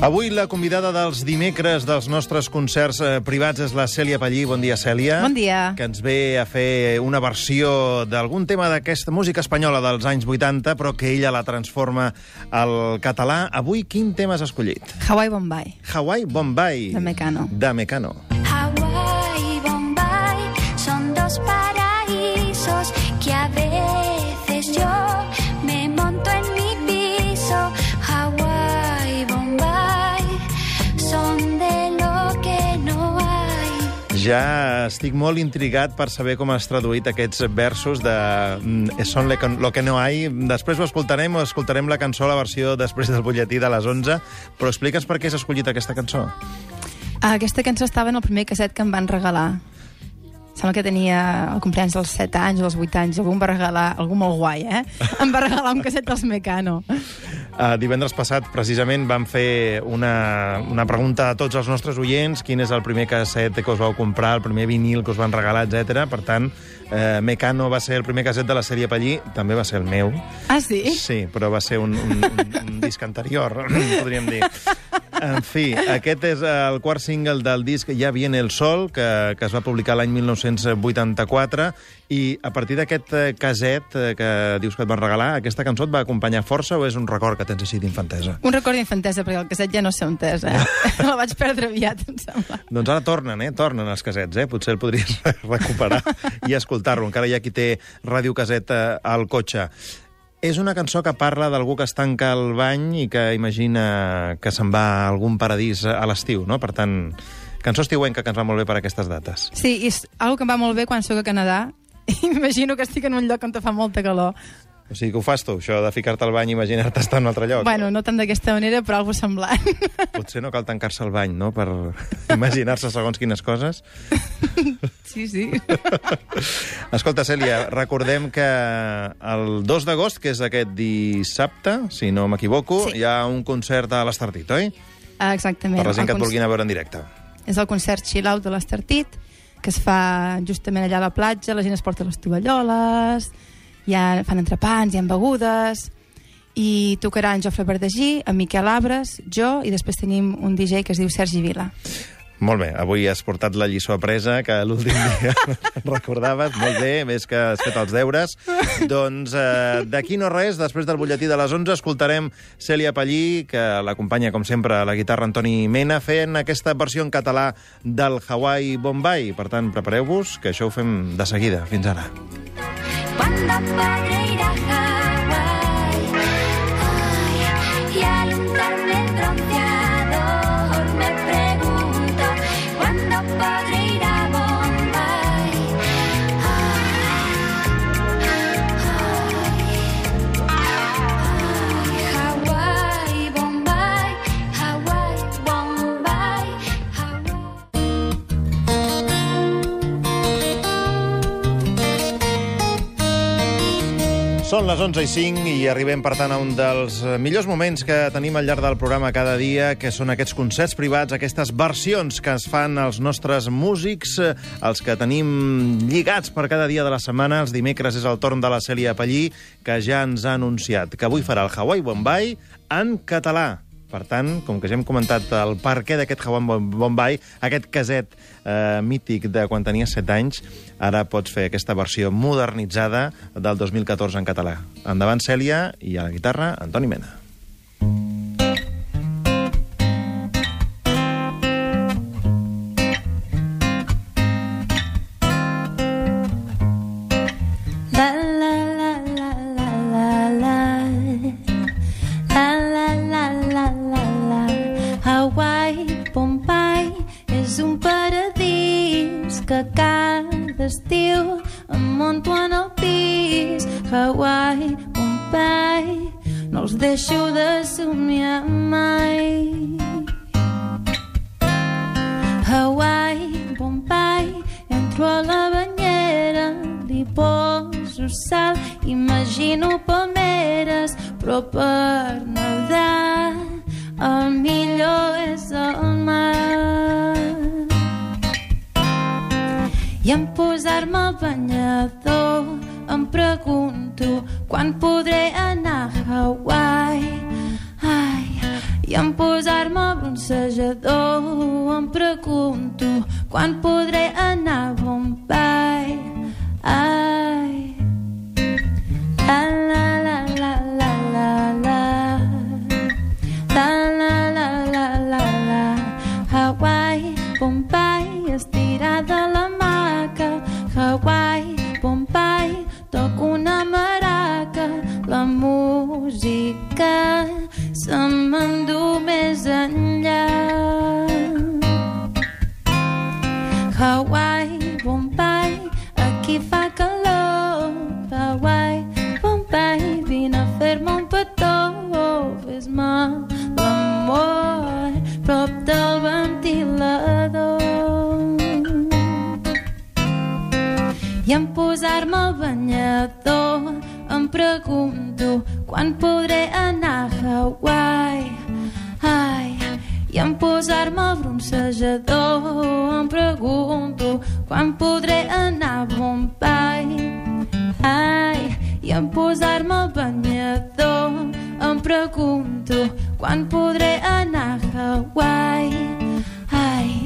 Avui la convidada dels dimecres dels nostres concerts eh, privats és la Cèlia Pallí. Bon dia, Cèlia. Bon dia. Que ens ve a fer una versió d'algun tema d'aquesta música espanyola dels anys 80, però que ella la transforma al català. Avui, quin tema has escollit? Hawaii Bombay. Hawaii Bombay. De Mecano. De Mecano. Ja estic molt intrigat per saber com has traduït aquests versos de mm, Son le lo que no hay. Després ho escoltarem, o escoltarem la cançó, la versió després del butlletí de les 11, però explica'ns per què has escollit aquesta cançó. Ah, Aquesta cançó estava en el primer casset que em van regalar. Sembla que tenia el compleanys dels 7 anys o dels 8 anys. Algú em va regalar, algú molt guai, eh? Em va regalar un casset dels Mecano. Uh, divendres passat, precisament, vam fer una, una pregunta a tots els nostres oients, quin és el primer casset que us vau comprar, el primer vinil que us van regalar, etc. Per tant, uh, Mecano va ser el primer casset de la sèrie Pallí, també va ser el meu. Ah, sí? Sí, però va ser un, un, un, un disc anterior, podríem dir. En fi, aquest és el quart single del disc Ja viene el sol, que, que es va publicar l'any 1984, i a partir d'aquest eh, caset eh, que dius que et van regalar, aquesta cançó et va acompanyar força o és un record que tens així d'infantesa? Un record d'infantesa, perquè el casset ja no sé on és, eh? el vaig perdre aviat, em sembla. Doncs ara tornen, eh? Tornen els casets, eh? Potser el podries recuperar i escoltar-lo. Encara hi ha qui té ràdio-caset eh, al cotxe. És una cançó que parla d'algú que es tanca al bany i que imagina que se'n va a algun paradís a l'estiu, no? Per tant, cançó estiuenca que ens va molt bé per aquestes dates. Sí, i és una que em va molt bé quan sóc a Canadà i m'imagino que estic en un lloc on fa molta calor. O sigui que ho fas tu, això de ficar-te al bany i imaginar-te estar en un altre lloc. Bueno, no tant d'aquesta manera, però alguna semblant. Potser no cal tancar-se al bany, no?, per imaginar-se segons quines coses. sí, sí. Escolta, Cèlia, recordem que el 2 d'agost, que és aquest dissabte, si no m'equivoco, Sí. hi ha un concert a l'Estartit, oi? Exactament. Per la gent que et vulguin a veure en directe. És el concert Chill Out de l'Estartit, que es fa justament allà a la platja, la gent es porta les tovalloles, hi ha, fan entrepans, hi ha begudes, i tocarà en Jofre Verdegí, en Miquel Abres, jo, i després tenim un DJ que es diu Sergi Vila. Molt bé, avui has portat la lliçó apresa, que l'últim dia recordaves. Molt bé, més que has fet els deures. doncs eh, d'aquí no res, després del butlletí de les 11, escoltarem Cèlia Pallí, que l'acompanya, com sempre, a la guitarra Antoni Mena, fent aquesta versió en català del Hawaii Bombay. Per tant, prepareu-vos, que això ho fem de seguida. Fins ara. da padre y da Són les 11 i 5 i arribem, per tant, a un dels eh, millors moments que tenim al llarg del programa cada dia, que són aquests concerts privats, aquestes versions que es fan els nostres músics, eh, els que tenim lligats per cada dia de la setmana. Els dimecres és el torn de la Cèlia Pallí, que ja ens ha anunciat que avui farà el Hawaii Bombay en català. Per tant, com que ja hem comentat el per què d'aquest Hawaii Bombay, aquest caset eh, mític de quan tenies 7 anys, ara pots fer aquesta versió modernitzada del 2014 en català. Endavant, Cèlia, i a la guitarra, Antoni Mena. Hawaii, Bombay és un paradís que cada estiu em monto en el pis. Hawaii, Bombay no els deixo de somiar mai. Hawaii, Bombay, entro a la banyera, li poso sal, imagino palmeres, però per nedar En posar-me el banyador em pregunto quan podré anar a Hawaii. Ai, i en posar-me al bronzejador em pregunto quan podré anar a Bombay. Posar-me al banyador em pregunto quan podré anar a Hawaii. Ai, i en posar-me al bronzejador em pregunto quan podré anar a Bombay. Ai, i en posar-me al banyador em pregunto quan podré anar a Hawaii. Ai,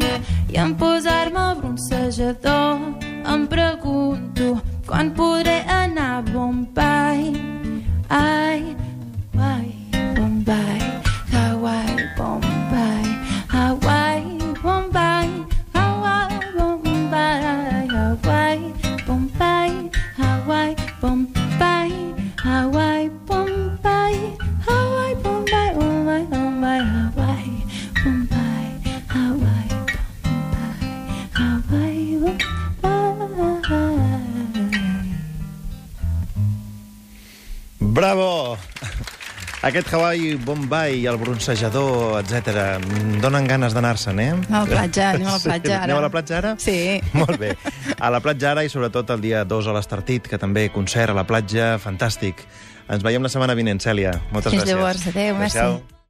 i en posar-me al bronzejador em pregunto quan podré anar a Bombay. Ai, Aquest Hawaii, Bombay, el bronzejador, etc. donen ganes d'anar-se'n, eh? A la platja, anem a la platja ara. Anem a la platja ara? Sí. Molt bé. A la platja ara i sobretot el dia 2 a l'Estartit, que també concert a la platja, fantàstic. Ens veiem la setmana vinent, Cèlia. Moltes Fins gràcies. llavors. Adéu, merci. Adéu-siau.